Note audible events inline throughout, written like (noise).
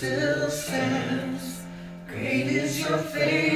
still stands. Great is your faith.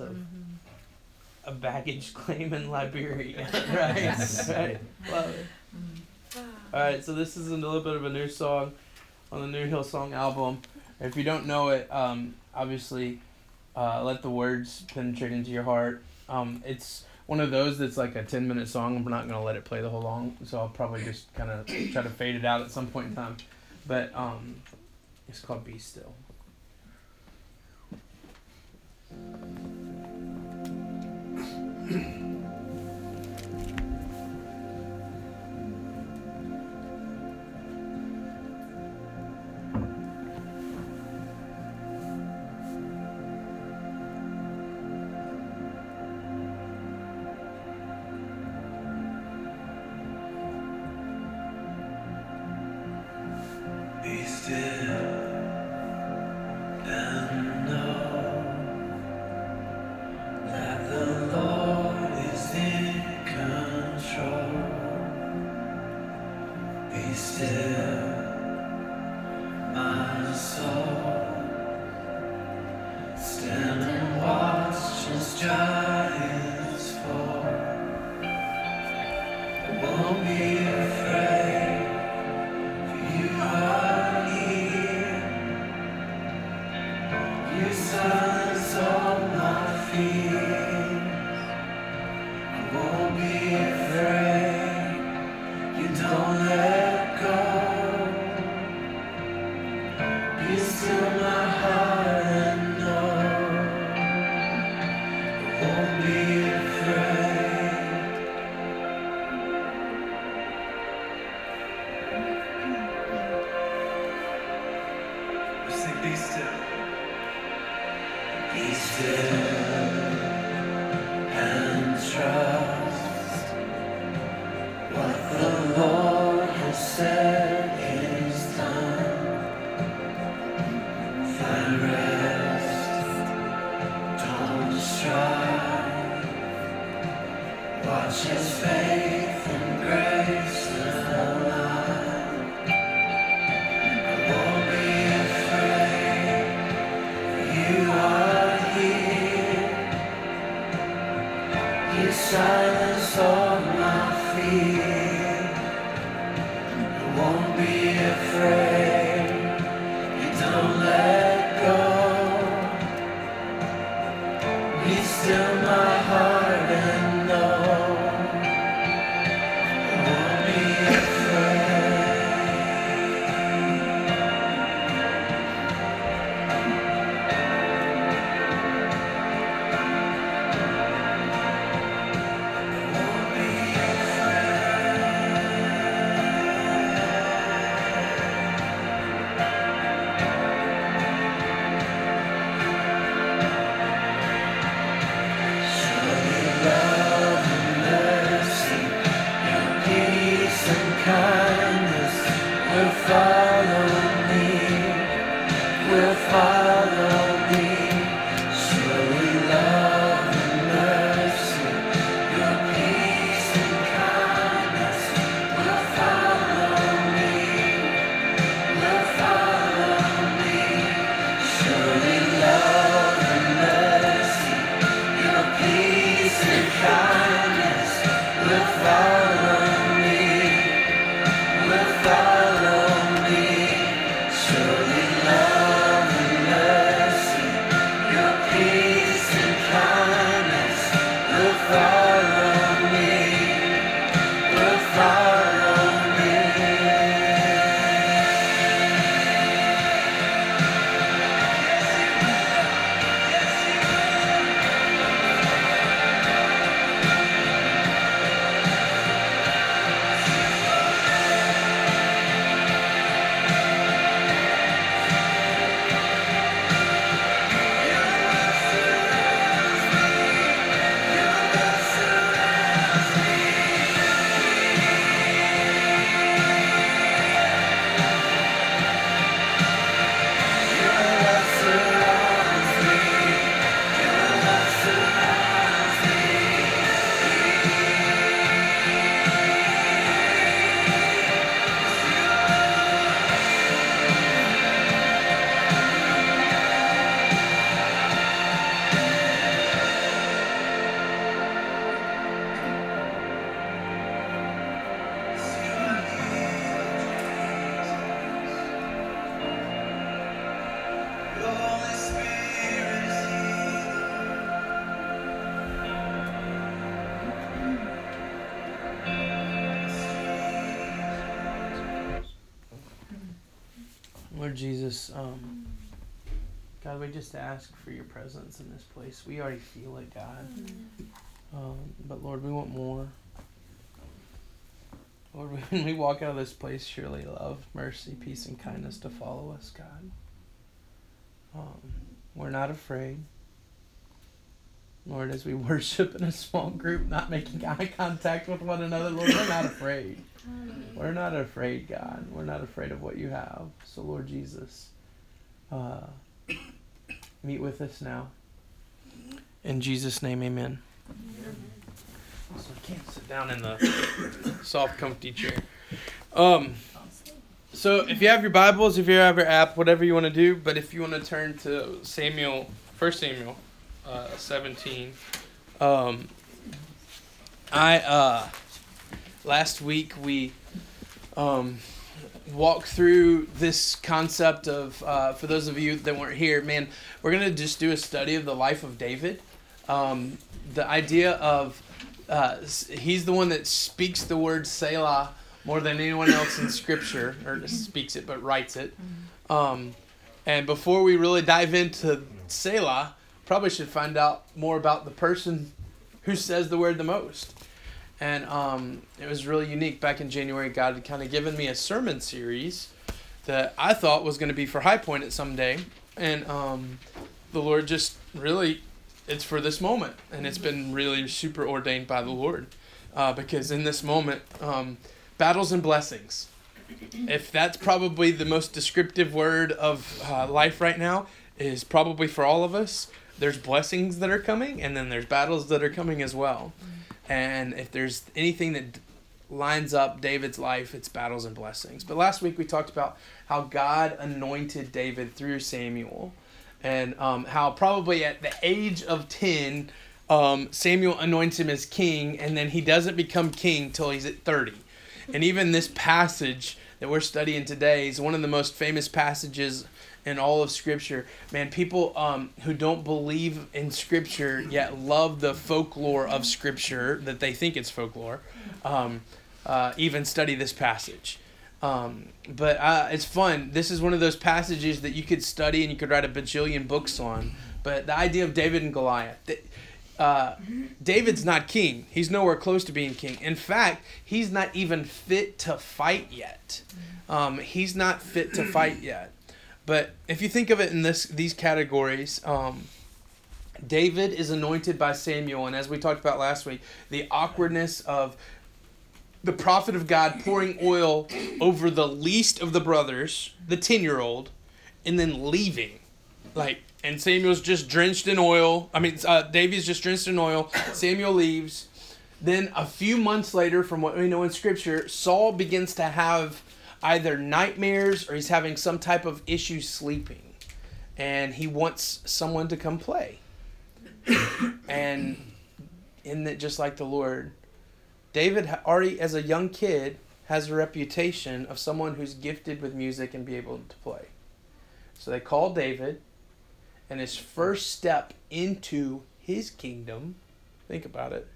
of mm-hmm. a baggage (laughs) claim in Liberia, (laughs) right? right. Love it. Mm-hmm. All right, so this is a little bit of a new song on the new Hillsong album. If you don't know it, um, obviously, uh, let the words penetrate into your heart. Um, it's one of those that's like a ten minute song. We're not gonna let it play the whole long, so I'll probably just kind of (coughs) try to fade it out at some point in time. But um, it's called "Be Still." Mm-hmm. (clears throat) Watch His faith will Jesus, um, God, we just ask for your presence in this place. We already feel it, God. Um, but Lord, we want more. Lord, (laughs) when we walk out of this place, surely love, mercy, peace, and kindness to follow us, God. Um, we're not afraid. Lord, as we (laughs) worship in a small group, not making (laughs) eye contact with one another, Lord, we're not afraid. We're not afraid, God. We're not afraid of what you have. So, Lord Jesus, uh, (coughs) meet with us now. In Jesus' name, amen. So I can't sit down in the (coughs) soft, comfy chair. Um, so if you have your Bibles, if you have your app, whatever you want to do, but if you want to turn to Samuel, First Samuel, uh, seventeen. Um, I uh, last week we um, walked through this concept of uh, for those of you that weren't here, man, we're gonna just do a study of the life of David. Um, the idea of uh, he's the one that speaks the word Selah more than anyone else in Scripture, or speaks it but writes it. Um, and before we really dive into Selah, probably should find out more about the person who says the word the most. And um, it was really unique. Back in January, God had kind of given me a sermon series that I thought was going to be for High Point at some day. And um, the Lord just really, it's for this moment. And it's been really super ordained by the Lord. Uh, because in this moment, um, battles and blessings. If that's probably the most descriptive word of uh, life right now, is probably for all of us there's blessings that are coming and then there's battles that are coming as well. And if there's anything that lines up David's life, it's battles and blessings. But last week we talked about how God anointed David through Samuel and um, how probably at the age of 10, um, Samuel anoints him as king and then he doesn't become king till he's at 30. And even this passage that we're studying today is one of the most famous passages in all of Scripture. Man, people um, who don't believe in Scripture yet love the folklore of Scripture that they think it's folklore, um, uh, even study this passage. Um, but uh, it's fun. This is one of those passages that you could study and you could write a bajillion books on. But the idea of David and Goliath. Uh, David's not king. He's nowhere close to being king. In fact, he's not even fit to fight yet. Um, he's not fit to fight yet. But if you think of it in this these categories, um, David is anointed by Samuel, and as we talked about last week, the awkwardness of the prophet of God pouring oil over the least of the brothers, the ten year old, and then leaving, like, and Samuel's just drenched in oil. I mean, uh, David's just drenched in oil. Samuel leaves. Then a few months later, from what we know in Scripture, Saul begins to have either nightmares or he's having some type of issue sleeping. And he wants someone to come play. And in that just like the lord? David already as a young kid has a reputation of someone who's gifted with music and be able to play. So they call david and his first step into his kingdom think about it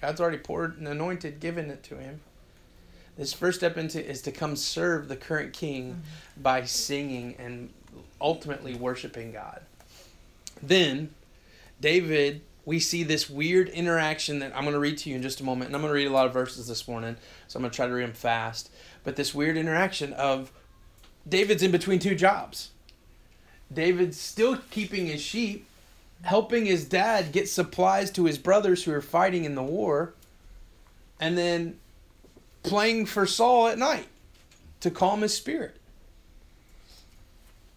god's already poured and anointed given it to him his first step into is to come serve the current king mm-hmm. by singing and ultimately worshiping God. Then David, we see this weird interaction that I'm going to read to you in just a moment, and I'm going to read a lot of verses this morning, so I'm going to try to read them fast. But this weird interaction of David's in between two jobs. David's still keeping his sheep, helping his dad get supplies to his brothers who are fighting in the war, and then playing for Saul at night to calm his spirit.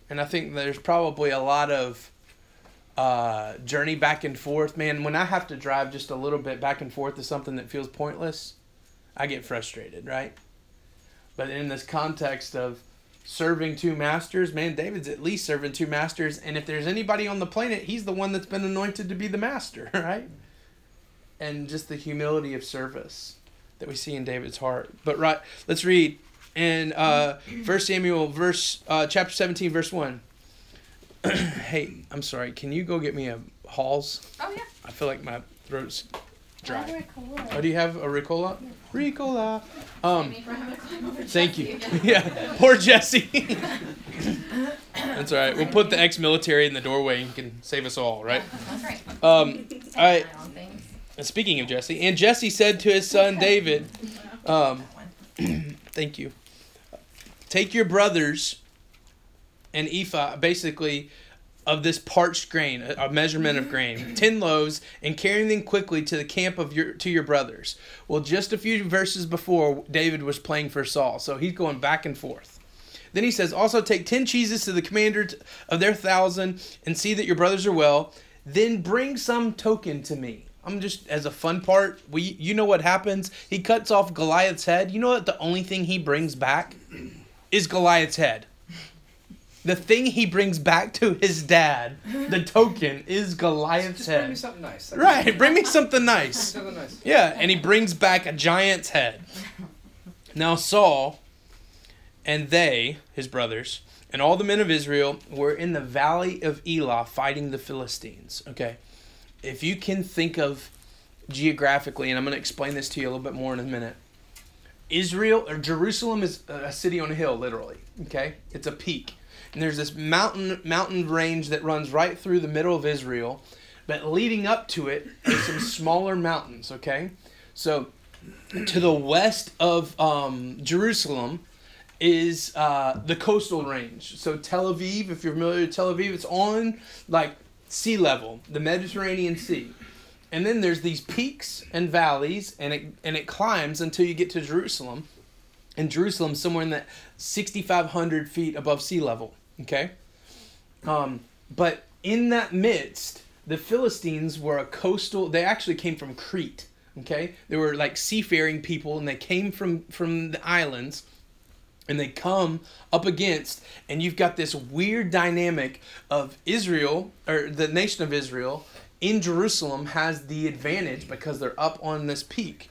And I think there's probably a lot of uh, journey back and forth. Man, when I have to drive just a little bit back and forth to something that feels pointless, I get frustrated, right? But in this context of serving two masters, man, David's at least serving two masters. And if there's anybody on the planet, he's the one that's been anointed to be the master, (laughs) right? And just the humility of service that we see in David's heart. But right, let's read in uh, 1 Samuel verse uh, chapter 17 verse 1. (clears throat) hey, I'm sorry. Can you go get me a Halls? Oh yeah. I feel like my throat's dry. Oh, do you have a Ricola? Ricola. Um, Amy, we're having to climb over thank you. (laughs) yeah, poor Jesse. That's all right. We'll put the ex-military in the doorway and can save us all, right? That's right. Um, all right. Eye on things. And speaking of Jesse, and Jesse said to his son David, um, (clears throat) thank you. Take your brothers and ephah, basically, of this parched grain, a a measurement of grain, (laughs) ten loaves, and carry them quickly to the camp of your to your brothers. Well, just a few verses before, David was playing for Saul, so he's going back and forth. Then he says, also take ten cheeses to the commander of their thousand, and see that your brothers are well. Then bring some token to me. I'm just as a fun part. We, you know what happens? He cuts off Goliath's head. You know what? The only thing he brings back is Goliath's head. The thing he brings back to his dad, the token, is Goliath's Just bring me head. something nice. Right, bring me something nice. (laughs) Something nice. Yeah, and he brings back a giant's head. Now Saul and they, his brothers, and all the men of Israel were in the valley of Elah fighting the Philistines. Okay. If you can think of geographically, and I'm going to explain this to you a little bit more in a minute. Israel or Jerusalem is a city on a hill, literally. Okay, it's a peak, and there's this mountain mountain range that runs right through the middle of Israel, but leading up to it are some (coughs) smaller mountains. Okay, so to the west of um, Jerusalem is uh, the coastal range. So Tel Aviv, if you're familiar with Tel Aviv, it's on like sea level, the Mediterranean Sea. And then there's these peaks and valleys, and it and it climbs until you get to Jerusalem. And Jerusalem, somewhere in that 6,500 feet above sea level. Okay, um, but in that midst, the Philistines were a coastal. They actually came from Crete. Okay, they were like seafaring people, and they came from from the islands and they come up against and you've got this weird dynamic of Israel or the nation of Israel in Jerusalem has the advantage because they're up on this peak.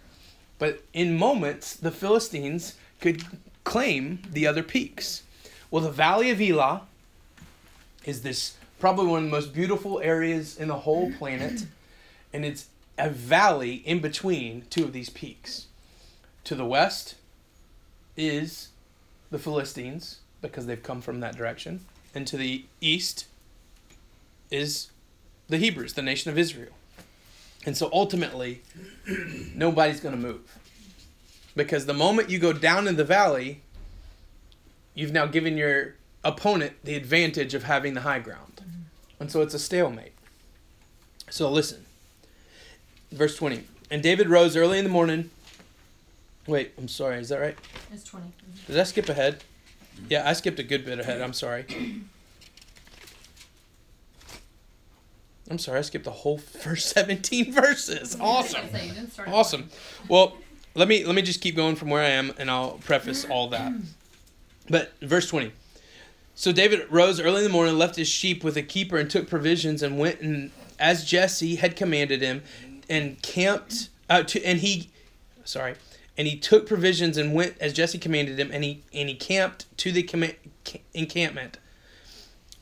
But in moments the Philistines could claim the other peaks. Well, the valley of Elah is this probably one of the most beautiful areas in the whole planet and it's a valley in between two of these peaks. To the west is the Philistines because they've come from that direction, and to the east is the Hebrews, the nation of Israel. And so ultimately, (clears throat) nobody's going to move. Because the moment you go down in the valley, you've now given your opponent the advantage of having the high ground. Mm-hmm. And so it's a stalemate. So listen. Verse 20. And David rose early in the morning. Wait, I'm sorry. Is that right? It's 20. Did I skip ahead? Yeah, I skipped a good bit ahead. I'm sorry. I'm sorry, I skipped the whole first (laughs) 17 verses. Awesome. So you didn't start at Awesome. Well, let me let me just keep going from where I am and I'll preface all that. (clears throat) But verse 20. So David rose early in the morning, left his sheep with a keeper and took provisions and went and as Jesse had commanded him and camped uh, to and he sorry, and he took provisions and went as Jesse commanded him and he and he camped to the ca- encampment.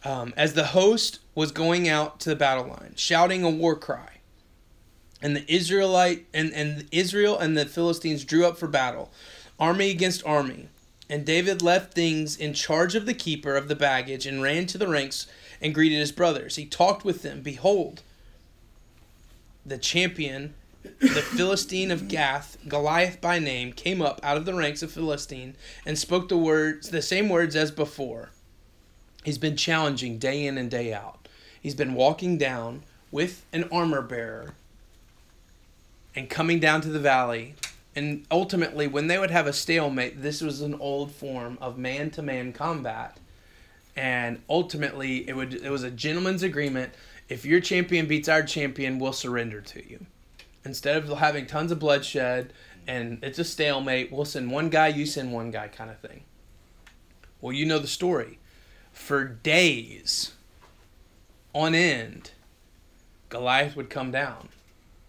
Um, as the host was going out to the battle line, shouting a war cry, and the Israelite and, and Israel and the Philistines drew up for battle, army against army. And David left things in charge of the keeper of the baggage and ran to the ranks and greeted his brothers. He talked with them. Behold, the champion, the Philistine of Gath, Goliath by name, came up out of the ranks of Philistine and spoke the words, the same words as before. He's been challenging day in and day out. He's been walking down with an armor bearer and coming down to the valley. And ultimately, when they would have a stalemate, this was an old form of man to man combat. And ultimately, it would it was a gentleman's agreement. If your champion beats our champion, we'll surrender to you. Instead of having tons of bloodshed and it's a stalemate, we'll send one guy, you send one guy, kind of thing. Well, you know the story. For days on end, Goliath would come down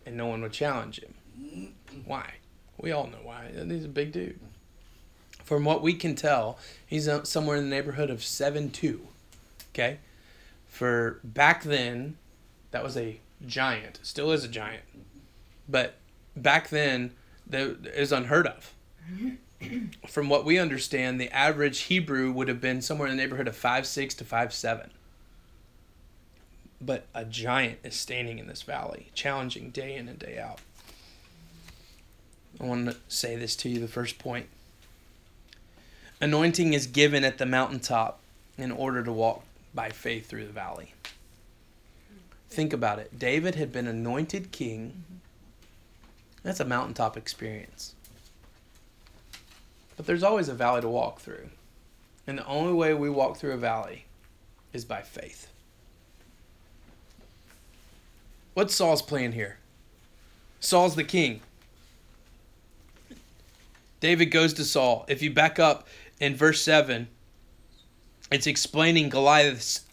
and no one would challenge him. Why? We all know why. He's a big dude. From what we can tell, he's uh, somewhere in the neighborhood of seven two. Okay? For back then, that was a giant. Still is a giant. But back then that is unheard of. Mm-hmm. From what we understand, the average Hebrew would have been somewhere in the neighborhood of five six to five seven. But a giant is standing in this valley, challenging day in and day out. I want to say this to you the first point. Anointing is given at the mountaintop in order to walk by faith through the valley. Think about it. David had been anointed king. Mm-hmm. That's a mountaintop experience. But there's always a valley to walk through. And the only way we walk through a valley is by faith. What's Saul's plan here? Saul's the king. David goes to Saul. If you back up in verse 7, it's explaining Goliath's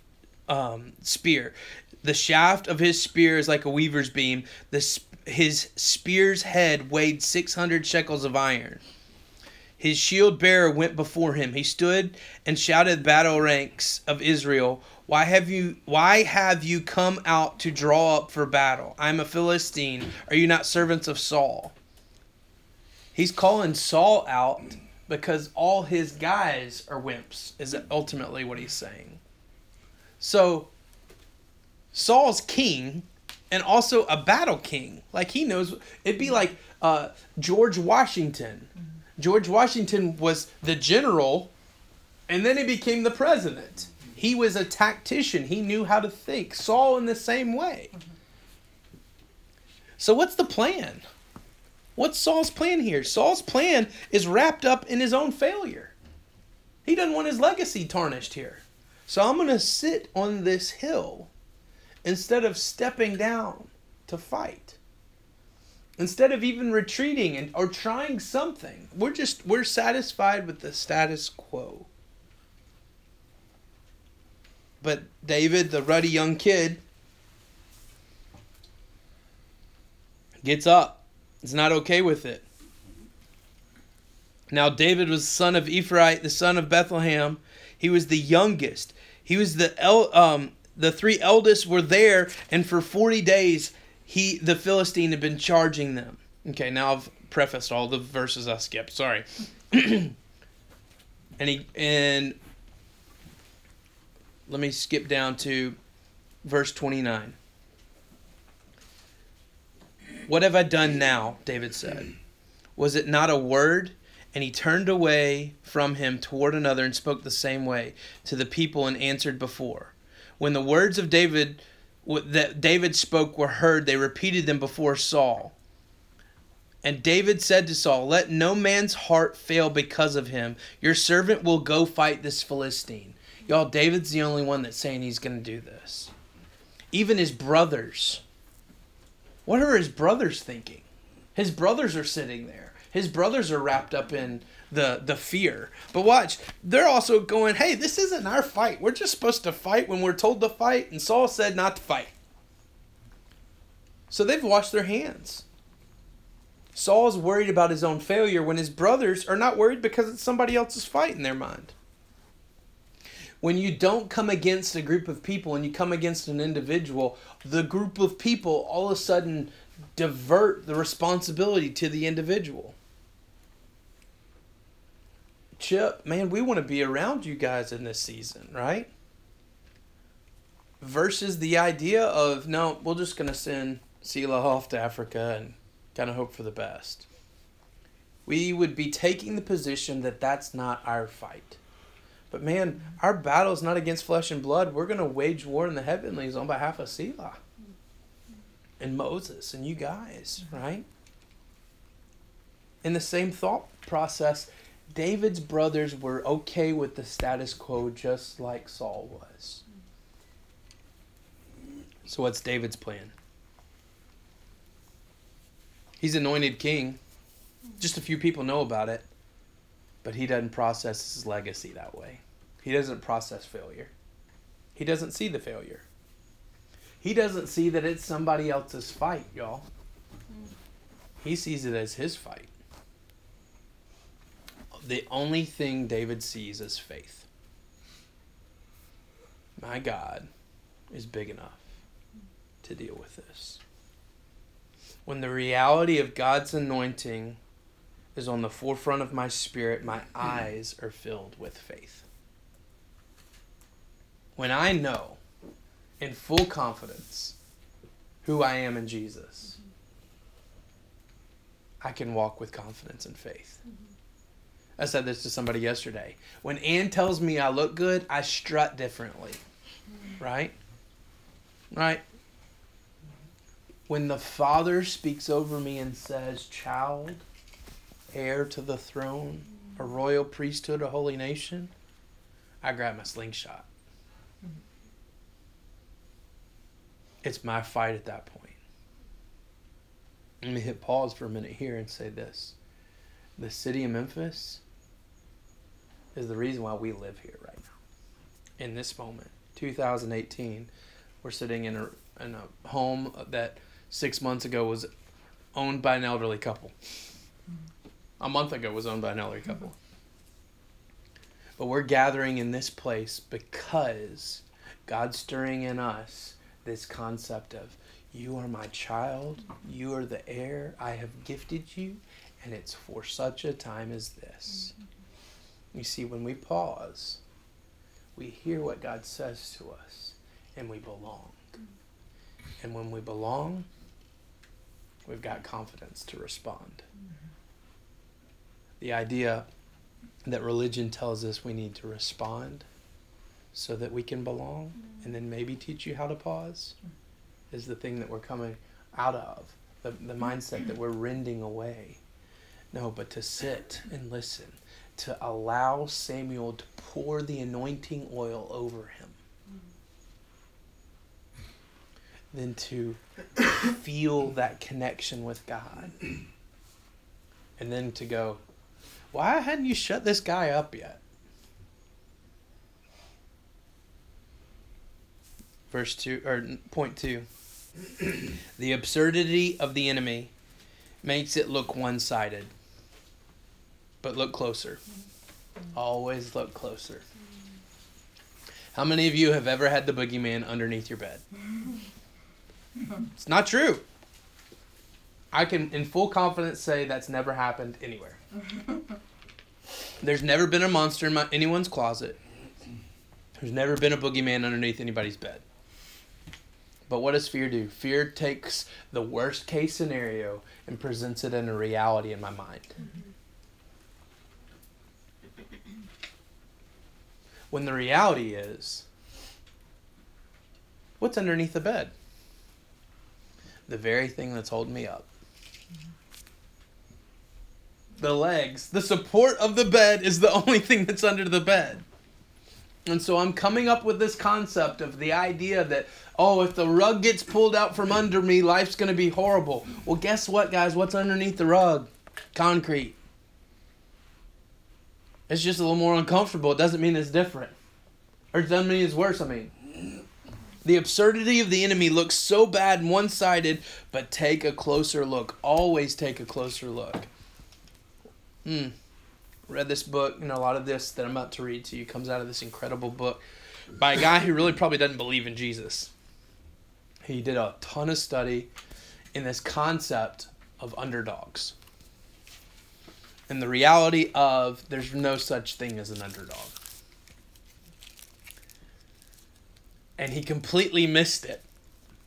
um, spear. The shaft of his spear is like a weaver's beam. The, his spear's head weighed 600 shekels of iron. His shield bearer went before him. He stood and shouted battle ranks of Israel, "Why have you why have you come out to draw up for battle? I am a Philistine. Are you not servants of Saul?" He's calling Saul out because all his guys are wimps. Is ultimately what he's saying. So Saul's king and also a battle king. Like he knows it'd be like uh, George Washington. George Washington was the general, and then he became the president. He was a tactician. He knew how to think. Saul in the same way. So what's the plan? What's Saul's plan here? Saul's plan is wrapped up in his own failure. He doesn't want his legacy tarnished here. So I'm going to sit on this hill instead of stepping down to fight. Instead of even retreating and or trying something we're just we're satisfied with the status quo. But david the ruddy young kid gets up. Is not okay with it. Now david was the son of ephraim the son of bethlehem. He was the youngest. He was the el- um, the three eldest were there and for 40 days he the philistine had been charging them. Okay now i've prefaced all the verses i skipped sorry. (clears throat) And he and let me skip down to verse 29 what have i done now? David said. Was it not a word? And he turned away from him toward another and spoke the same way to the people and answered before when the words of david that David spoke were heard, they repeated them before Saul. And David said to Saul, Let no man's heart fail because of him. Your servant will go fight this Philistine. Y'all, David's the only one that's saying he's going to do this. Even his brothers. What are his brothers thinking? His brothers are sitting there. His brothers are wrapped up in the the fear. But watch, they're also going, "Hey, this isn't our fight. We're just supposed to fight when we're told to fight." And Saul said not to fight. So they've washed their hands. Saul's worried about his own failure when his brothers are not worried because it's somebody else's fight in their mind. When you don't come against a group of people and you come against an individual, the group of people all of a sudden divert the responsibility to the individual. Chip, man, we want to be around you guys in this season, right? Versus the idea of, no, we're just going to send Selah off to Africa and kind of hope for the best. We would be taking the position that that's not our fight. But man, our battle is not against flesh and blood. We're going to wage war in the heavenlies on behalf of Selah and Moses and you guys, right? In the same thought process, David's brothers were okay with the status quo just like Saul was. So, what's David's plan? He's anointed king. Just a few people know about it, but he doesn't process his legacy that way. He doesn't process failure. He doesn't see the failure. He doesn't see that it's somebody else's fight, y'all. He sees it as his fight the only thing David sees is faith. My God is big enough to deal with this. When the reality of God's anointing is on the forefront of my spirit, my hmm. eyes are filled with faith. When I know in full confidence who I am in Jesus, I can walk with confidence and faith. Mm-hmm. I said this to somebody yesterday. When Ann tells me I look good, I strut differently. Right? Right? When the Father speaks over me and says, Child, heir to the throne, a royal priesthood, a holy nation, I grab my slingshot. It's my fight at that point. Let me hit pause for a minute here and say this. The city of Memphis is the reason why we live here right now. In this moment, 2018, we're sitting in a, in a home that six months ago was owned by an elderly couple. A month ago was owned by an elderly couple. But we're gathering in this place because God's stirring in us this concept of you are my child, you are the heir, I have gifted you, and it's for such a time as this. You see, when we pause, we hear what God says to us, and we belong. And when we belong, we've got confidence to respond. The idea that religion tells us we need to respond so that we can belong and then maybe teach you how to pause is the thing that we're coming out of the, the mindset that we're rending away no but to sit and listen to allow samuel to pour the anointing oil over him. Then to feel that connection with god. And then to go why hadn't you shut this guy up yet? Verse 2 or point 2 the absurdity of the enemy makes it look one-sided but look closer. Always look closer. How many of you have ever had the boogeyman underneath your bed? It's not true. I can in full confidence say that's never happened anywhere. There's never been a monster in my, anyone's closet. There's never been a boogeyman underneath anybody's bed. But what does fear do? Fear takes the worst case scenario and presents it in a reality in my mind. When the reality is, what's underneath the bed? The very thing that's holding me up. The legs, the support of the bed is the (laughs) only thing that's under the bed. And so I'm coming up with this concept of the idea that, oh, if the rug gets pulled out from under me, life's going to be horrible. Well, guess what, guys? What's underneath the rug? Concrete. It's just a little more uncomfortable. It doesn't mean it's different. Or it doesn't mean it's worse, I mean. The absurdity of the enemy looks so bad and one sided, but take a closer look. Always take a closer look. Hmm read this book, know, a lot of this that I'm about to read to you comes out of this incredible book by a guy who really probably doesn't believe in Jesus. He did a ton of study in this concept of underdogs and the reality of there's no such thing as an underdog. And he completely missed it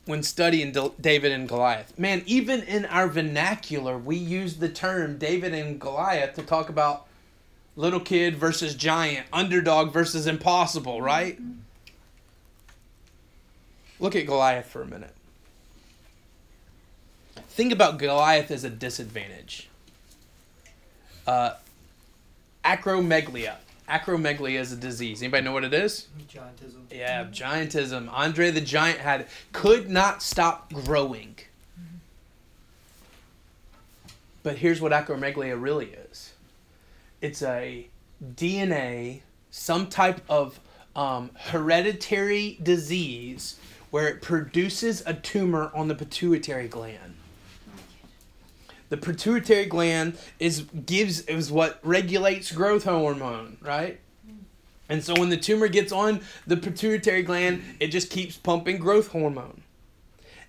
when studying David and Goliath. Man, even in our vernacular, we use the term David and Goliath to talk about little kid versus giant, underdog versus impossible, right? Look at Goliath for a minute. Think about Goliath as a disadvantage. Uh, acromegalia. Acromegalia is a disease. Anybody know what it is? Giantism. Yeah, giantism. Andre the Giant had could not stop growing. But here's what acromegalia really is it's a DNA, some type of um, hereditary disease where it produces a tumor on the pituitary gland. The pituitary gland is gives is what regulates growth hormone, right? And so when the tumor gets on the pituitary gland, it just keeps pumping growth hormone.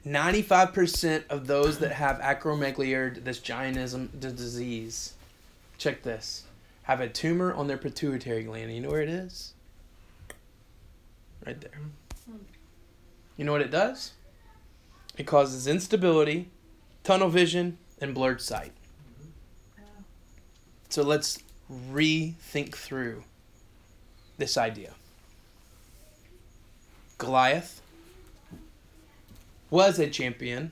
95% of those that have acromegaly or this giantism disease, check this, have a tumor on their pituitary gland. You know where it is? Right there. You know what it does? It causes instability, tunnel vision, and blurred sight. So let's rethink through this idea. Goliath was a champion.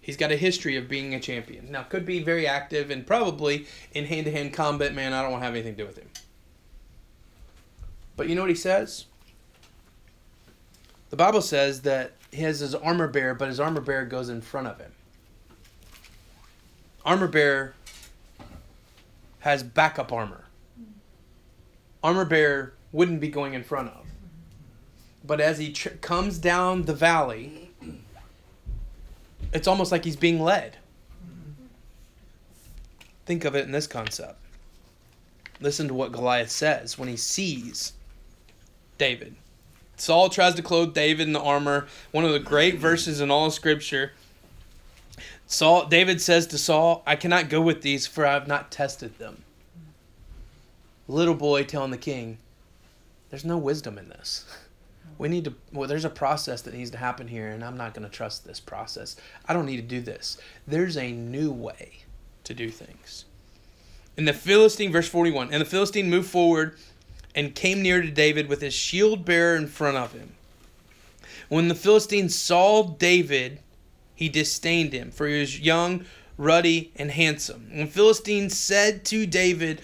He's got a history of being a champion. Now, could be very active and probably in hand to hand combat. Man, I don't want to have anything to do with him. But you know what he says? The Bible says that he has his armor bearer, but his armor bearer goes in front of him. Armor bearer has backup armor. Armor bearer wouldn't be going in front of. But as he tr- comes down the valley, it's almost like he's being led. Think of it in this concept. Listen to what Goliath says when he sees David. Saul tries to clothe David in the armor, one of the great verses in all of scripture. Saul David says to Saul, I cannot go with these for I have not tested them. Little boy telling the king, There's no wisdom in this. (laughs) We need to well, there's a process that needs to happen here, and I'm not gonna trust this process. I don't need to do this. There's a new way to do things. And the Philistine, verse 41, and the Philistine moved forward and came near to David with his shield bearer in front of him. When the Philistine saw David, he disdained him, for he was young, ruddy, and handsome. When Philistine said to David,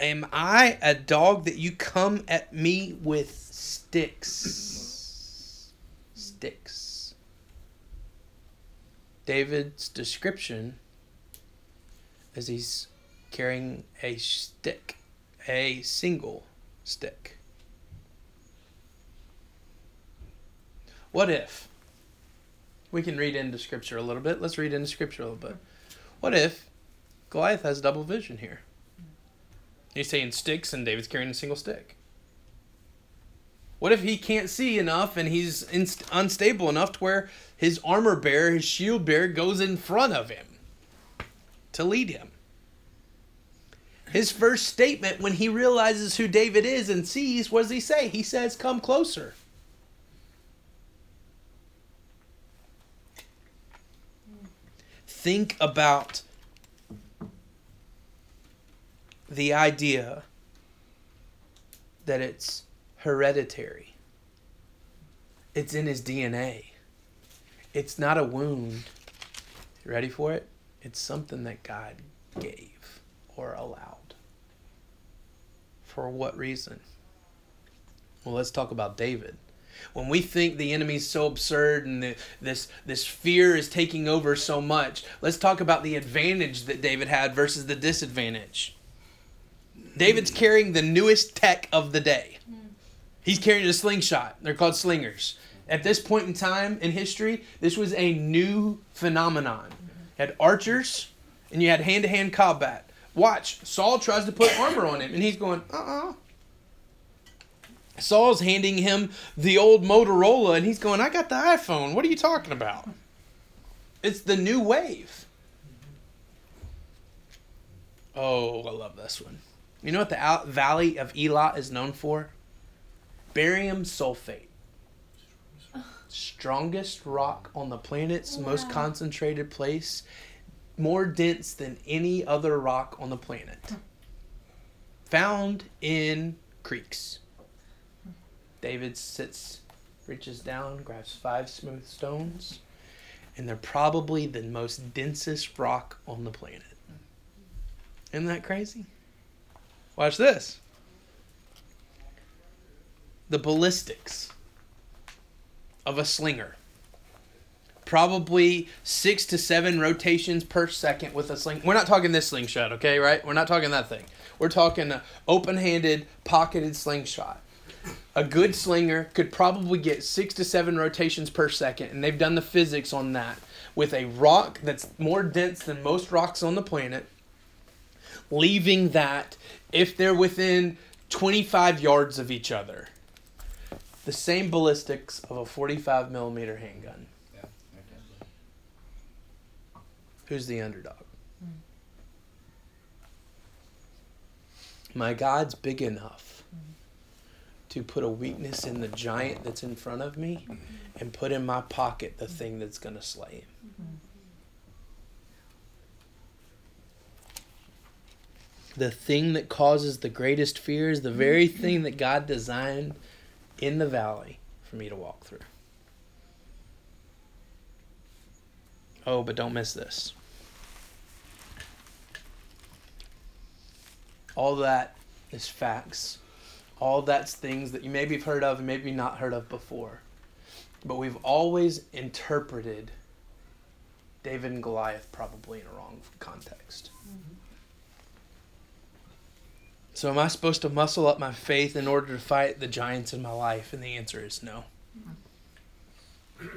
Am I a dog that you come at me with sticks? Sticks. David's description is he's carrying a stick, a single stick. What if? We can read into scripture a little bit. Let's read into scripture a little bit. What if Goliath has double vision here? He's saying sticks and David's carrying a single stick. What if he can't see enough and he's inst- unstable enough to where his armor bearer, his shield bearer, goes in front of him to lead him? His first statement when he realizes who David is and sees, what does he say? He says, Come closer. Think about the idea that it's hereditary, it's in his DNA. It's not a wound. You ready for it? It's something that God gave or allowed. For what reason? Well, let's talk about David. When we think the enemy's so absurd and the, this this fear is taking over so much, let's talk about the advantage that David had versus the disadvantage. David's carrying the newest tech of the day. He's carrying a slingshot. They're called slingers. At this point in time in history, this was a new phenomenon. You had archers and you had hand to hand combat. Watch, Saul tries to put armor on him, and he's going, uh uh-uh. Saul's handing him the old Motorola, and he's going, I got the iPhone. What are you talking about? It's the new wave. Oh, I love this one. You know what the Valley of Elah is known for? Barium sulfate. Strongest rock on the planet's oh, most concentrated place, more dense than any other rock on the planet. Found in creeks. David sits, reaches down, grabs five smooth stones, and they're probably the most densest rock on the planet. Isn't that crazy? Watch this. The ballistics of a slinger. Probably six to seven rotations per second with a sling. We're not talking this slingshot, okay? Right? We're not talking that thing. We're talking an open-handed, pocketed slingshot. A good slinger could probably get six to seven rotations per second, and they've done the physics on that with a rock that's more dense than most rocks on the planet, leaving that if they're within 25 yards of each other, the same ballistics of a 45 millimeter handgun. Yeah. Who's the underdog? Mm. My God's big enough to put a weakness in the giant that's in front of me and put in my pocket the thing that's going to slay him. The thing that causes the greatest fear is the very thing that God designed in the valley for me to walk through. Oh, but don't miss this. All that is facts. All that's things that you maybe have heard of and maybe not heard of before. But we've always interpreted David and Goliath probably in a wrong context. Mm-hmm. So, am I supposed to muscle up my faith in order to fight the giants in my life? And the answer is no. Mm-hmm.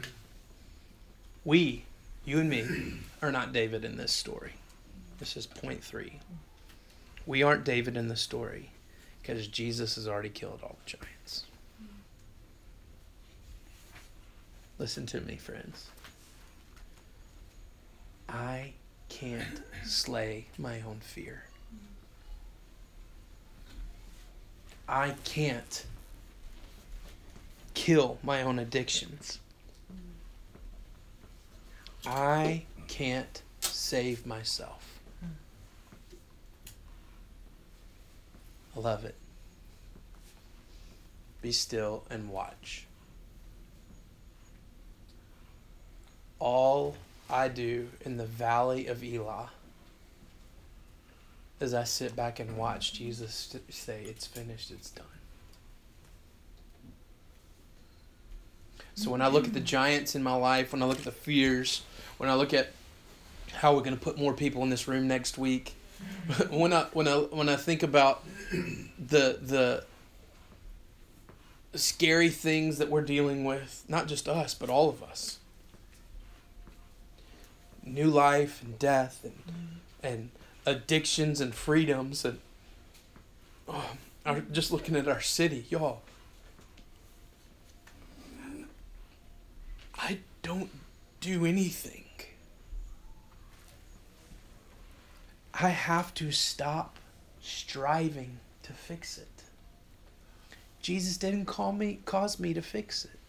We, you and me, are not David in this story. This is point three. We aren't David in the story because Jesus has already killed all the giants. Listen to me, friends. I can't slay my own fear. I can't kill my own addictions. I can't save myself. Love it. Be still and watch. All I do in the valley of Elah is I sit back and watch Jesus say, It's finished, it's done. So when I look at the giants in my life, when I look at the fears, when I look at how we're going to put more people in this room next week, (laughs) when I when I when I think about the the scary things that we're dealing with, not just us, but all of us. New life and death and and addictions and freedoms and oh, our, just looking at our city, y'all. I don't do anything. I have to stop striving to fix it. Jesus didn't call me cause me to fix it.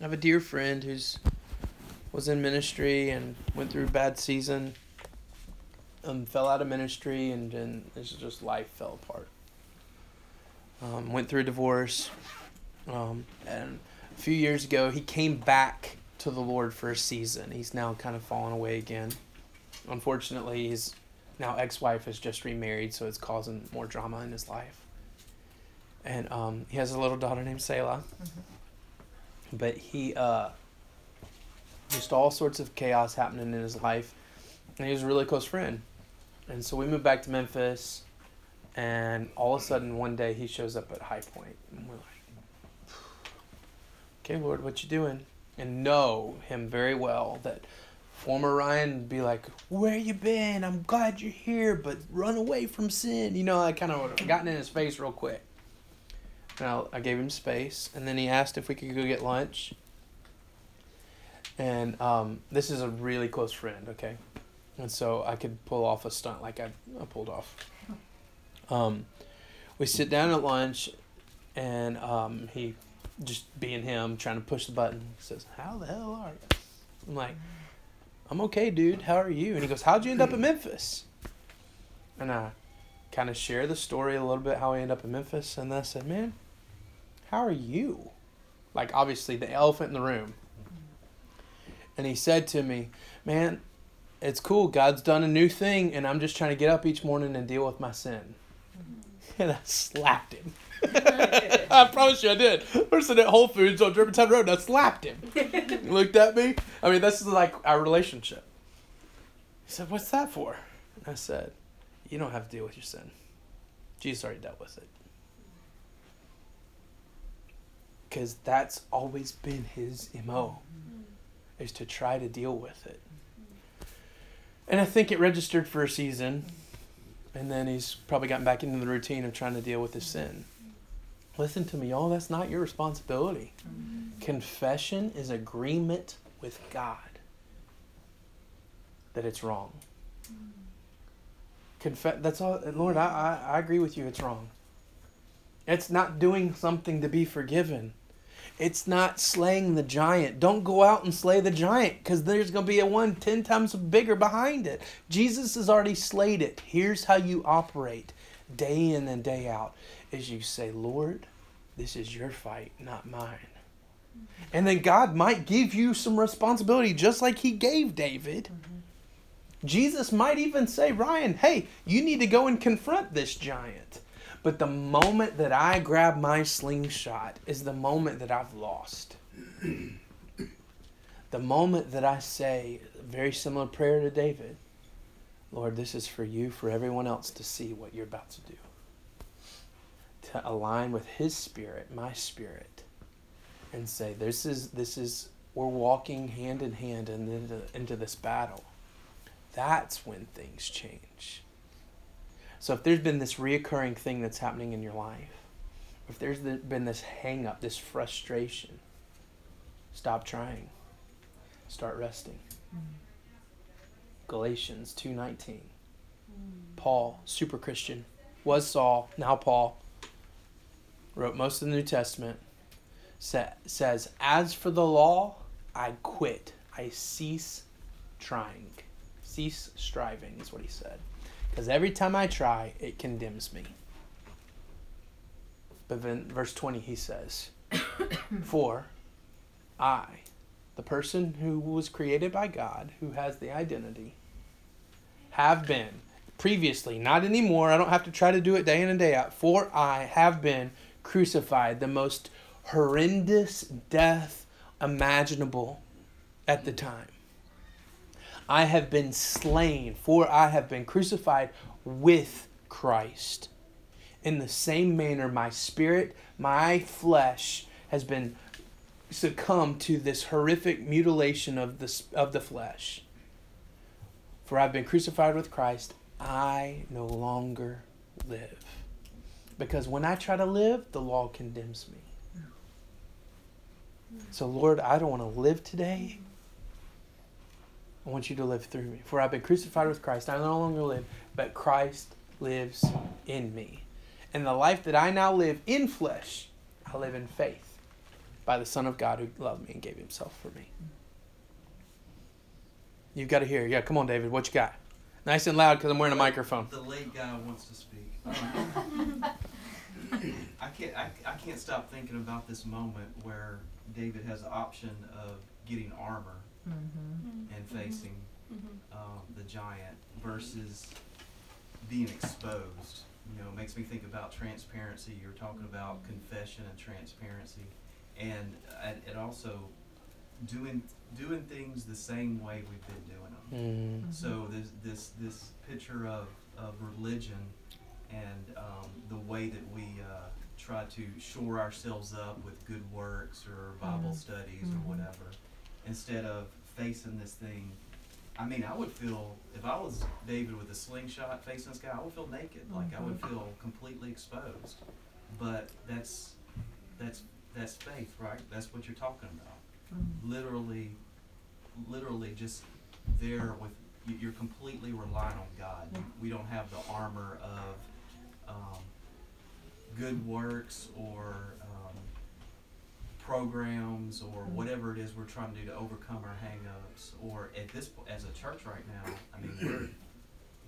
I have a dear friend who's was in ministry and went through a bad season. Um, fell out of ministry and and it's just life fell apart. Um, went through a divorce, um, and a few years ago he came back to the Lord for a season. He's now kind of fallen away again. Unfortunately, his now ex-wife has just remarried, so it's causing more drama in his life. And um, he has a little daughter named Selah. But he uh, just all sorts of chaos happening in his life, and he was a really close friend. And so we moved back to Memphis, and all of a sudden one day he shows up at High Point, and we're like, "Okay, Lord, what you doing?" And know him very well that former Ryan be like, "Where you been? I'm glad you're here, but run away from sin." You know, I kind of gotten in his face real quick. And I, I gave him space, and then he asked if we could go get lunch. And um, this is a really close friend, okay, and so I could pull off a stunt like I, I pulled off. Um, we sit down at lunch, and um, he, just being him, trying to push the button, says, "How the hell are you?" I'm like, I'm okay, dude. How are you? And he goes, How'd you end up in hmm. Memphis? And I kind of share the story a little bit how I end up in Memphis. And then I said, Man, how are you? Like, obviously, the elephant in the room. And he said to me, Man, it's cool. God's done a new thing, and I'm just trying to get up each morning and deal with my sin. Mm-hmm. (laughs) And I slapped him. (laughs) I promise you I did. Sitting at Whole Foods on Germantown Road, and I slapped him. Looked at me. I mean, this is like our relationship. He said, What's that for? And I said, You don't have to deal with your sin. Jesus already dealt with it. Because that's always been his MO, is to try to deal with it. And I think it registered for a season, and then he's probably gotten back into the routine of trying to deal with his sin. Listen to me, y'all. That's not your responsibility. Mm-hmm. Confession is agreement with God that it's wrong. Mm-hmm. Confess. That's all, Lord. I, I I agree with you. It's wrong. It's not doing something to be forgiven. It's not slaying the giant. Don't go out and slay the giant because there's going to be a one ten times bigger behind it. Jesus has already slayed it. Here's how you operate day in and day out is you say, Lord, this is your fight, not mine. Mm-hmm. And then God might give you some responsibility just like he gave David. Mm-hmm. Jesus might even say, Ryan, hey, you need to go and confront this giant. But the moment that I grab my slingshot is the moment that I've lost. (clears throat) the moment that I say, very similar prayer to David, Lord, this is for you, for everyone else to see what you're about to do. To align with his spirit, my spirit, and say, This is this is we're walking hand in hand into, into this battle. That's when things change. So if there's been this reoccurring thing that's happening in your life, if there's been this hang up, this frustration, stop trying. Start resting. Mm-hmm. Galatians 2:19. Hmm. Paul, super Christian, was Saul, now Paul, wrote most of the New Testament, sa- says, "As for the law, I quit. I cease trying. Cease striving," is what he said. Because every time I try, it condemns me. But then, verse 20, he says, (coughs) For I, the person who was created by God, who has the identity, have been previously, not anymore, I don't have to try to do it day in and day out, for I have been crucified, the most horrendous death imaginable at the time. I have been slain, for I have been crucified with Christ. In the same manner, my spirit, my flesh has been succumbed to this horrific mutilation of the, of the flesh. For I've been crucified with Christ, I no longer live. Because when I try to live, the law condemns me. So, Lord, I don't want to live today. I want you to live through me. For I've been crucified with Christ. I no longer live, but Christ lives in me. And the life that I now live in flesh, I live in faith by the Son of God who loved me and gave himself for me. You've got to hear. Yeah, come on, David. What you got? Nice and loud because I'm wearing a microphone. The late guy wants to speak. (laughs) I can't. I, I can't stop thinking about this moment where David has the option of getting armor and facing um, the giant versus being exposed. You know, it makes me think about transparency. You're talking about confession and transparency, and it, it also doing doing things the same way we've been doing them. Mm. So this this this picture of, of religion and um, the way that we uh, try to shore ourselves up with good works or Bible Mhm. studies Mhm. or whatever, instead of facing this thing. I mean, I would feel if I was David with a slingshot facing this guy, I would feel naked. Like I would feel completely exposed. But that's that's that's faith, right? That's what you're talking about literally, literally just there with you, you're completely relying on God. You- We don't have the armor of um, good works or um, programs or whatever it is we're trying to do to overcome our hangups. Or at this po- as a church right now, I mean we're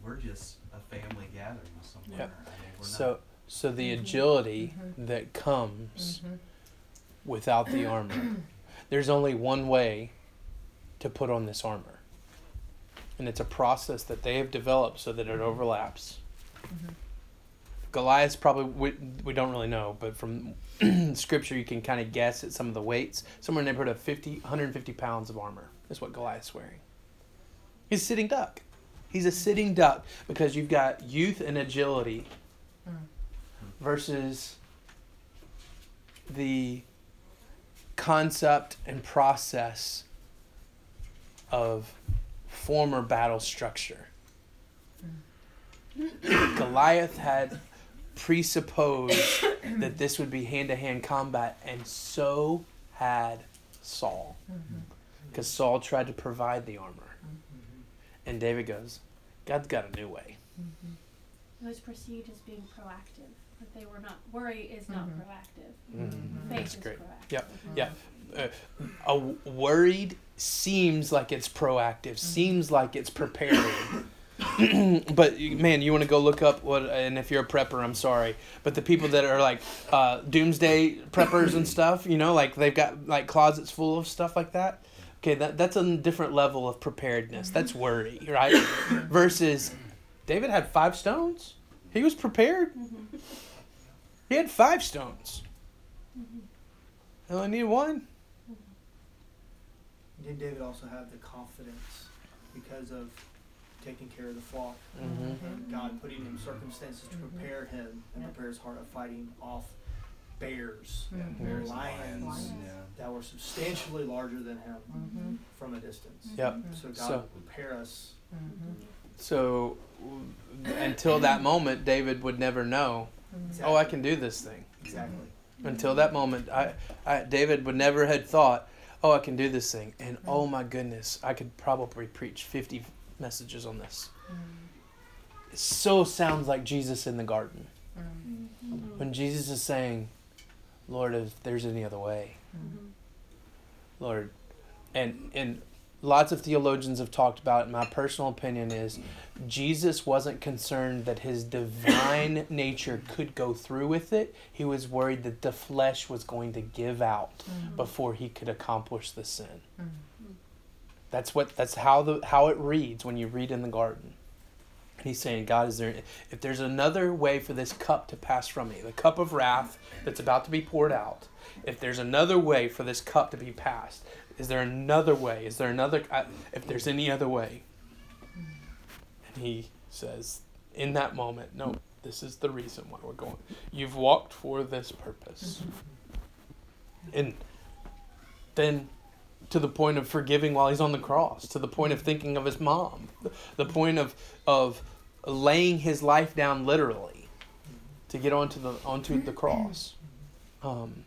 we're just a family gathering somewhere. Yep. I mean, we're So, not, so the Mhm. agility Mhm. that comes Mhm. Without the armor. (clears throat) There's only one way to put on this armor. And it's a process that they have developed so that it overlaps. Mhm. Goliath's probably, we, we don't really know, but from (clears throat) scripture you can kind of guess at some of the weights. Somewhere in the neighborhood of 50, 150 pounds of armor is what Goliath's wearing. He's a sitting duck. He's a sitting duck because you've got youth and agility Mm. versus the concept and process of former battle structure. (coughs) Goliath had presupposed that this would be hand to hand combat, and so had Saul. Mm-hmm. Because Saul tried to provide the armor. Mm-hmm. And David goes, God's got a new way. Mm-hmm. It was perceived as being proactive. That they were not. Worry is not Mhm. proactive. Mm, Faith That's is great. proactive. Yep, yeah. Uh, a worried seems like it's proactive, seems like it's preparing. (coughs) but man, you want to go look up what? And if you're a prepper, I'm sorry, but the people that are like uh, doomsday preppers and stuff, you know, like they've got like closets full of stuff like that. Okay, that that's a different level of preparedness. That's worry, right? Versus David had five stones. He was prepared. Mhm. He had five stones. Mhm. He only needed one. Did David also have the confidence because of taking care of the flock Mm-hmm. and God putting him circumstances to prepare him and Yeah. prepare his heart of fighting off bears, Yeah, and bears and lions, lions. Yeah. that were substantially larger than him Mhm. from a distance. Yep. So God So- will prepare us. Mhm. So until that moment, David would never know. Exactly. Oh, I can do this thing. Exactly. Until that moment, I, I, David would never had thought, oh, I can do this thing. And oh my goodness, I could probably preach fifty messages on this. It so sounds like Jesus in the garden Mhm. when Jesus is saying, "Lord, if there's any other way, Mhm. Lord," and and lots of theologians have talked about it. My personal opinion is Jesus wasn't concerned that his divine (coughs) nature could go through with it. He was worried that the flesh was going to give out mm-hmm. before he could accomplish the sin. Mm-hmm. That's what that's how the how it reads when you read in the garden. He's saying, God, is there if there's another way for this cup to pass from me, the cup of wrath that's about to be poured out, if there's another way for this cup to be passed, is there another way? Is there another I- if there's any other way? And he says, in that moment, no, this is the reason why we're going. You've walked for this purpose. And then to the point of forgiving while he's on the cross, to the point of thinking of his mom, the point of of laying his life down literally to get onto the onto the cross. Um,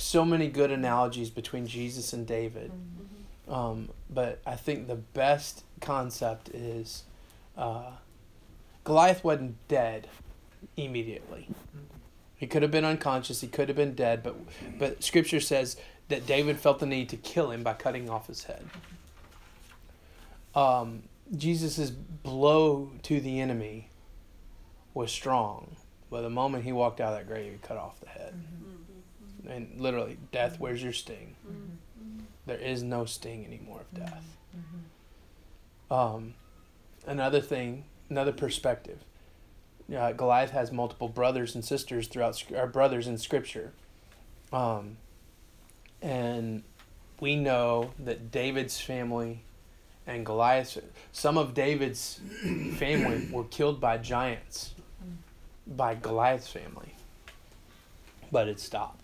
so many good analogies between Jesus and David, um, but I think the best concept is uh, Goliath wasn't dead immediately. He could have been unconscious. He could have been dead, but but Scripture says that David felt the need to kill him by cutting off his head. Um, Jesus' blow to the enemy was strong, but the moment he walked out of that grave, he cut off the head. And literally, death, where's your sting? There is no sting anymore of death. Um, another thing, another perspective. Uh, Goliath has multiple brothers and sisters throughout, our brothers in Scripture. Um, and we know that David's family and Goliath's, some of David's family (coughs) were killed by giants by Goliath's family. But it stopped.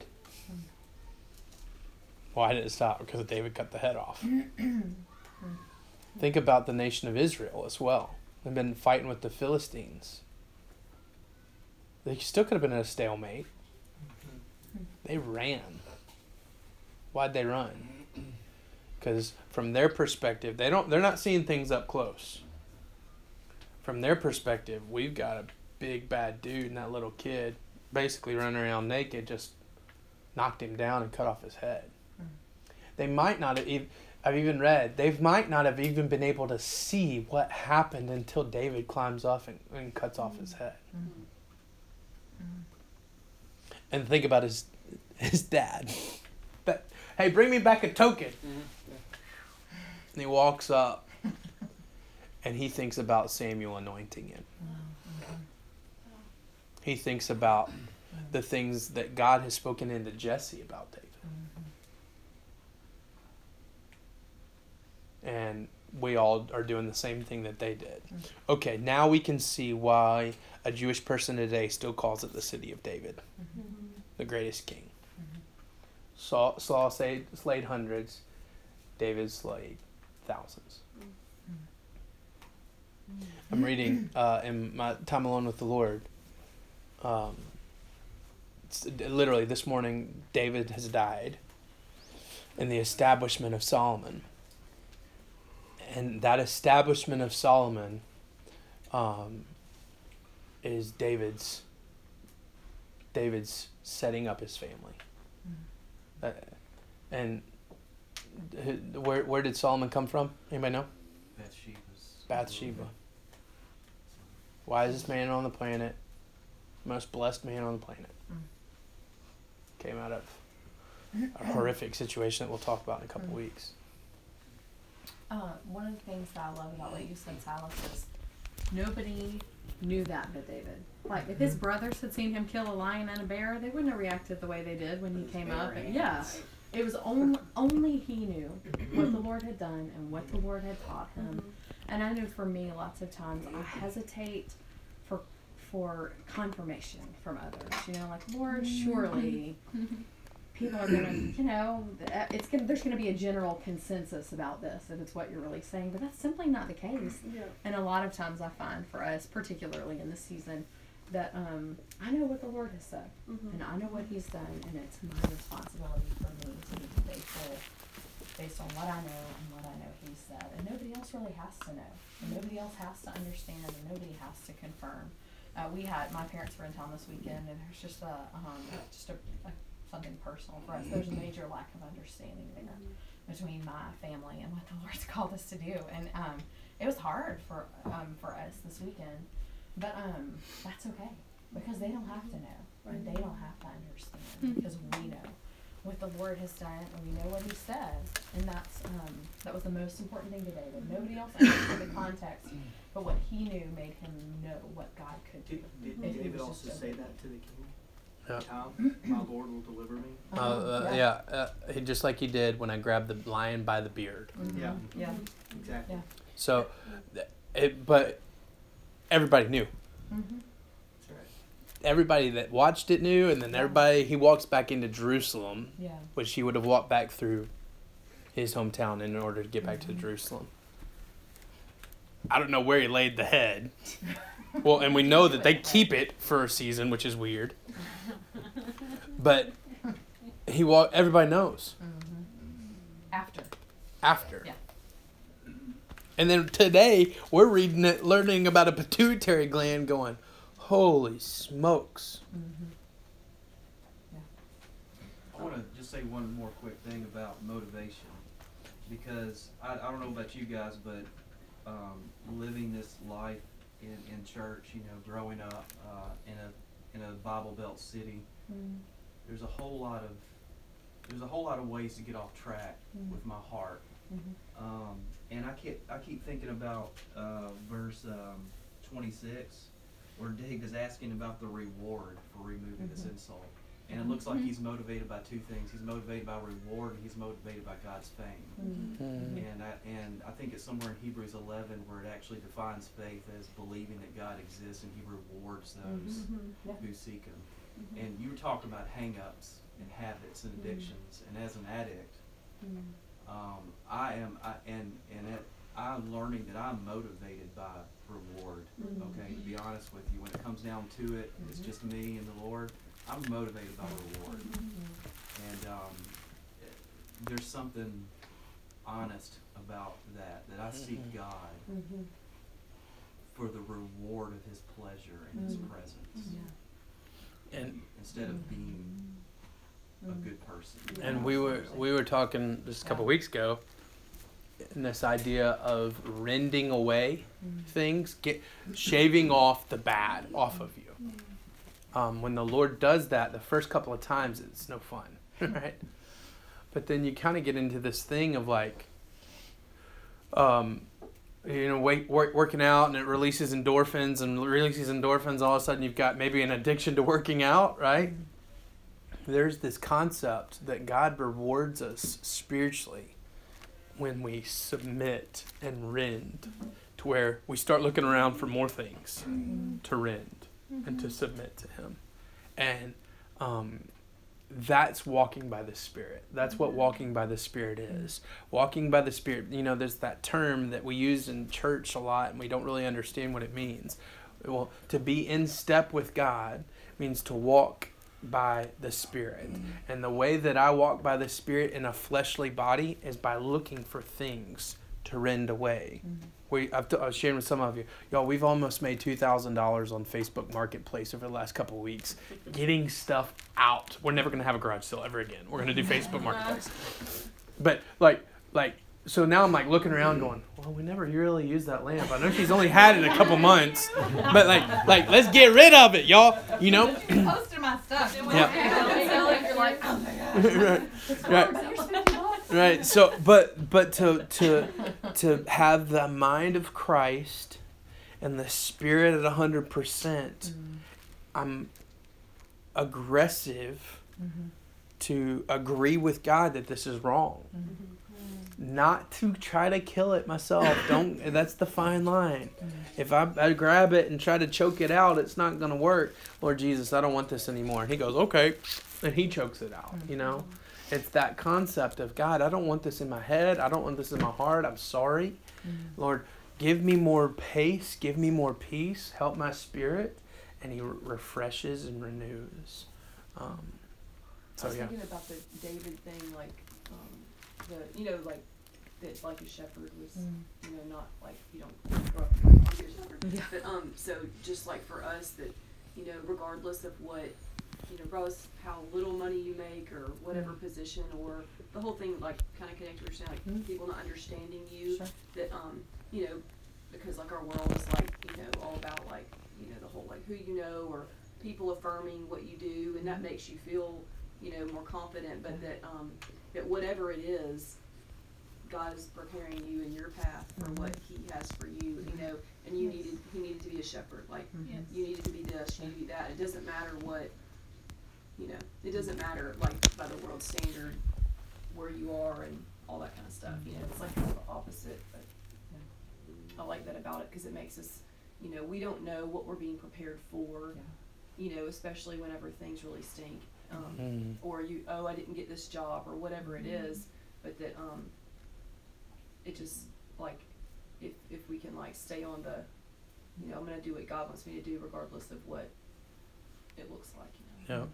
Why did it stop? Because David cut the head off. (clears throat) Think about the nation of Israel as well. They've been fighting with the Philistines. They still could have been in a stalemate. They ran. Why'd they run? Because from their perspective, they don't. They're not seeing things up close. From their perspective, we've got a big bad dude and that little kid, basically running around naked, just knocked him down and cut off his head. They might not have even. I've even read they might not have even been able to see what happened until David climbs off and, and cuts off his head. Mm-hmm. Mm-hmm. And think about his his dad. That hey, bring me back a token. Mm-hmm. And he walks up, and he thinks about Samuel anointing him. He thinks about the things that God has spoken into Jesse about David. And we all are doing the same thing that they did. Okay, now we can see why a Jewish person today still calls it the city of David, the greatest king. Saul, Saul slayed, slayed hundreds, David slayed thousands. I'm reading uh, in my time alone with the Lord. Um, literally this morning, David has died, in the establishment of Solomon. And that establishment of Solomon um, is David's David's setting up his family. Uh, and where where did Solomon come from? Anybody know? Bathsheba's. Bathsheba. Wisest man on the planet, most blessed man on the planet. Came out of (laughs) a horrific situation that we'll talk about in a couple Mm. weeks. Uh, one of the things that I love about what you said, Silas, is nobody knew that but David. Like, if his mm-hmm. brothers had seen him kill a lion and a bear, they wouldn't have reacted the way they did when he came up. And yeah, it was only only he knew what the Lord had done and what the Lord had taught him. Mm-hmm. And I know for me, lots of times I hesitate for for confirmation from others. You know, like Lord, surely mm-hmm. (laughs) people are gonna, you know, it's gonna there's gonna be a general consensus about this if it's what you're really saying, but that's simply not the case. Yeah. And a lot of times I find for us, particularly in this season, that um, I know what the Lord has said Mm-hmm. and I know what He's done, and it's my responsibility for me to be faithful based on what I know and what I know He said. And nobody else really has to know, and nobody else has to understand, and nobody has to confirm. Uh, we had my parents were in town this weekend, and there's just a um, just a, a something personal for us. There's a major lack of understanding there between my family and what the (laughs) Lord's called us to do, and um, it was hard for um, for us this weekend. But um, that's okay because they don't have to know and they don't have to understand because we know what the Lord has done and we know what He said, and that's um, that was the most important thing today. That Nobody else understood the context, but what he knew made him know what God could do. Did, If did he David also just say that to the king? Yeah. Child, my Lord will deliver me. Uh, uh, yeah, uh, he, just like he did when I grabbed the lion by the beard. Mhm. Yeah. Yeah. Exactly. Yeah. So, th- it, but everybody knew. Mm-hmm. That's right. Everybody that watched it knew, and then Yeah. everybody he walks back into Jerusalem, Yeah. which he would have walked back through his hometown in order to get back to. Jerusalem. I don't know where he laid the head. Well, and we know that they keep it for a season, which is weird. But he walk. Everybody knows Mm-hmm. After. after. Yeah. And then today we're reading it, learning about a pituitary gland, going, "Holy smokes!" Mm-hmm. I want to just say one more quick thing about motivation, because I, I don't know about you guys, but um, living this life in, in church, you know, growing up uh, in a in a Bible Belt city, Mm-hmm. there's a whole lot of there's a whole lot of ways to get off track Mm. with my heart, Mm-hmm. um, and I keep I keep thinking about uh, verse um, 26, where Dig is asking about the reward for removing this Mhm. insult. And it looks like he's motivated by two things. He's motivated by reward, and he's motivated by God's fame. Mm-hmm. Mm. And I, and I think it's somewhere in Hebrews 11 where it actually defines faith as believing that God exists and He rewards those Mm-hmm. Yeah. who seek Him. And you were talking about hang-ups and habits and addictions. And as an addict, Mm-hmm. um, I am, I, and and it, I'm learning that I'm motivated by reward. Okay, to be honest with you, when it comes down to it, it's Mhm. just me and the Lord. I'm motivated by reward, Mm-hmm. and um, eh, there's something honest about that. That I seek Mhm. God Mm-hmm. for the reward of His pleasure and His Mhm. presence, Yeah. And instead of being a good person. and we were we were talking just a couple Yeah. weeks ago, in this idea of rending away things, get shaving off the bad off of you. Um, when the Lord does that, the first couple of times, it's no fun, (laughs) right? But then you kind of get into this thing of like, um, you know, wait, work, working out, and it releases endorphins, and releases endorphins. All of a sudden, you've got maybe an addiction to working out, right? There's this concept that God rewards us spiritually when we submit and rend to where we start looking around for more things to rend and to mm-hmm. submit to Him. And um, that's walking by the Spirit. That's what mm-hmm. walking by the Spirit mm-hmm. is. Walking by the Spirit, you know, there's that term that we use in church a lot and we don't really understand what it means. Well, to be in step with God means to walk by the Spirit. And the way that I walk by the Spirit in a fleshly body is by looking for things to rend away. Mm-hmm. We, I've t- I was sharing with some of you, y'all. We've almost made two thousand dollars on Facebook Marketplace over the last couple of weeks, getting stuff out. We're never gonna have a garage sale ever again. We're gonna do Facebook (laughs) Marketplace. But like, like, so now I'm like looking around, going, well, we never really used that lamp. I know she's only had it a couple months, but like, like, let's get rid of it, y'all. You know, Posting my stuff. Yeah. (laughs) You're like, oh my gosh. (laughs) right, right. Right so but but to to to have the mind of christ and the spirit at 100% mm-hmm. i'm aggressive mm-hmm. to agree with god that this is wrong. Mm-hmm. Not to try to kill it myself. Don't (laughs) that's the fine line. If I, I grab it and try to choke it out it's not going to work. Lord jesus i don't want this anymore. And he goes okay. And he chokes it out you know it's that concept of God, I don't want this in my head. I don't want this in my heart. I'm sorry. Lord, give me more pace. Give me more peace. Help my spirit. And He re- refreshes and renews. Um, I was yeah. thinking about the David thing, like, um, the, you know, like, that, like a shepherd was, you know, not like, you don't grow up like, a shepherd. But, um, so just like for us that, you know, regardless of what, you know, how little money you make or whatever mm. position or the whole thing, like, kinda connect to what you're saying, like, mm-hmm. people not understanding you, Sure. that, um, you know, because like our world is like, you know, all about like, you know, the whole like who you know or people affirming what you do and that mm-hmm. makes you feel, you know, more confident, but mm-hmm. that, um, that whatever it is, God is preparing you in your path for what he has for you, you know, and you Yes. needed, he needed to be a shepherd, like, Yes. you needed to be this, you needed to be that, it doesn't matter what, you know, it doesn't matter like by the world standard where you are and all that kind of stuff, you know, it's like the opposite, but I like that about it, cause it makes us, you know, we don't know what we're being prepared for, you know, especially whenever things really stink, um, Mm. or you, oh, I didn't get this job, or whatever it is, but that, um, it just, like, if, if we can like stay on the, you know, I'm gonna do what God wants me to do regardless of what it looks like, you know. Yeah.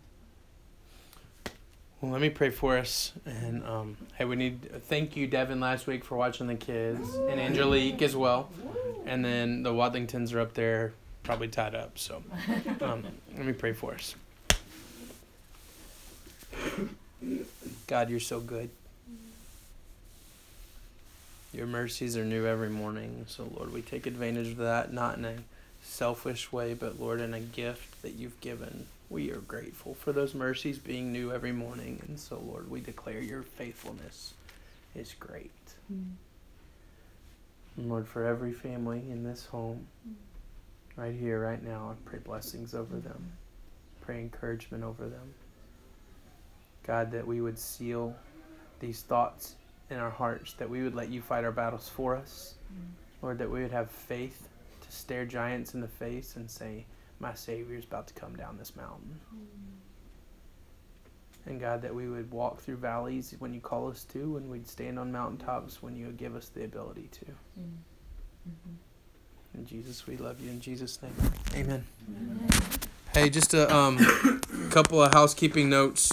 Well, let me pray for us. And um, hey, we need thank you, Devin, last week for watching the kids, and Angelique as well. And then the Wadlingtons are up there, probably tied up. So um, (laughs) let me pray for us. God, you're so good. Your mercies are new every morning. So, Lord, we take advantage of that, not in a selfish way, but, Lord, in a gift that you've given. We are grateful for those mercies being new every morning. And so, Lord, we declare your faithfulness is great. And Lord, for every family in this home, mm-hmm. right here, right now, I pray blessings over mm-hmm. them. Pray encouragement over them. God, that we would seal these thoughts in our hearts, that we would let you fight our battles for us. Lord, that we would have faith to stare giants in the face and say, My Savior is about to come down this mountain. And God, that we would walk through valleys when you call us to, and we'd stand on mountaintops when you would give us the ability to. In Jesus, we love you. In Jesus' name, amen. Hey, just a um, (coughs) couple of housekeeping notes.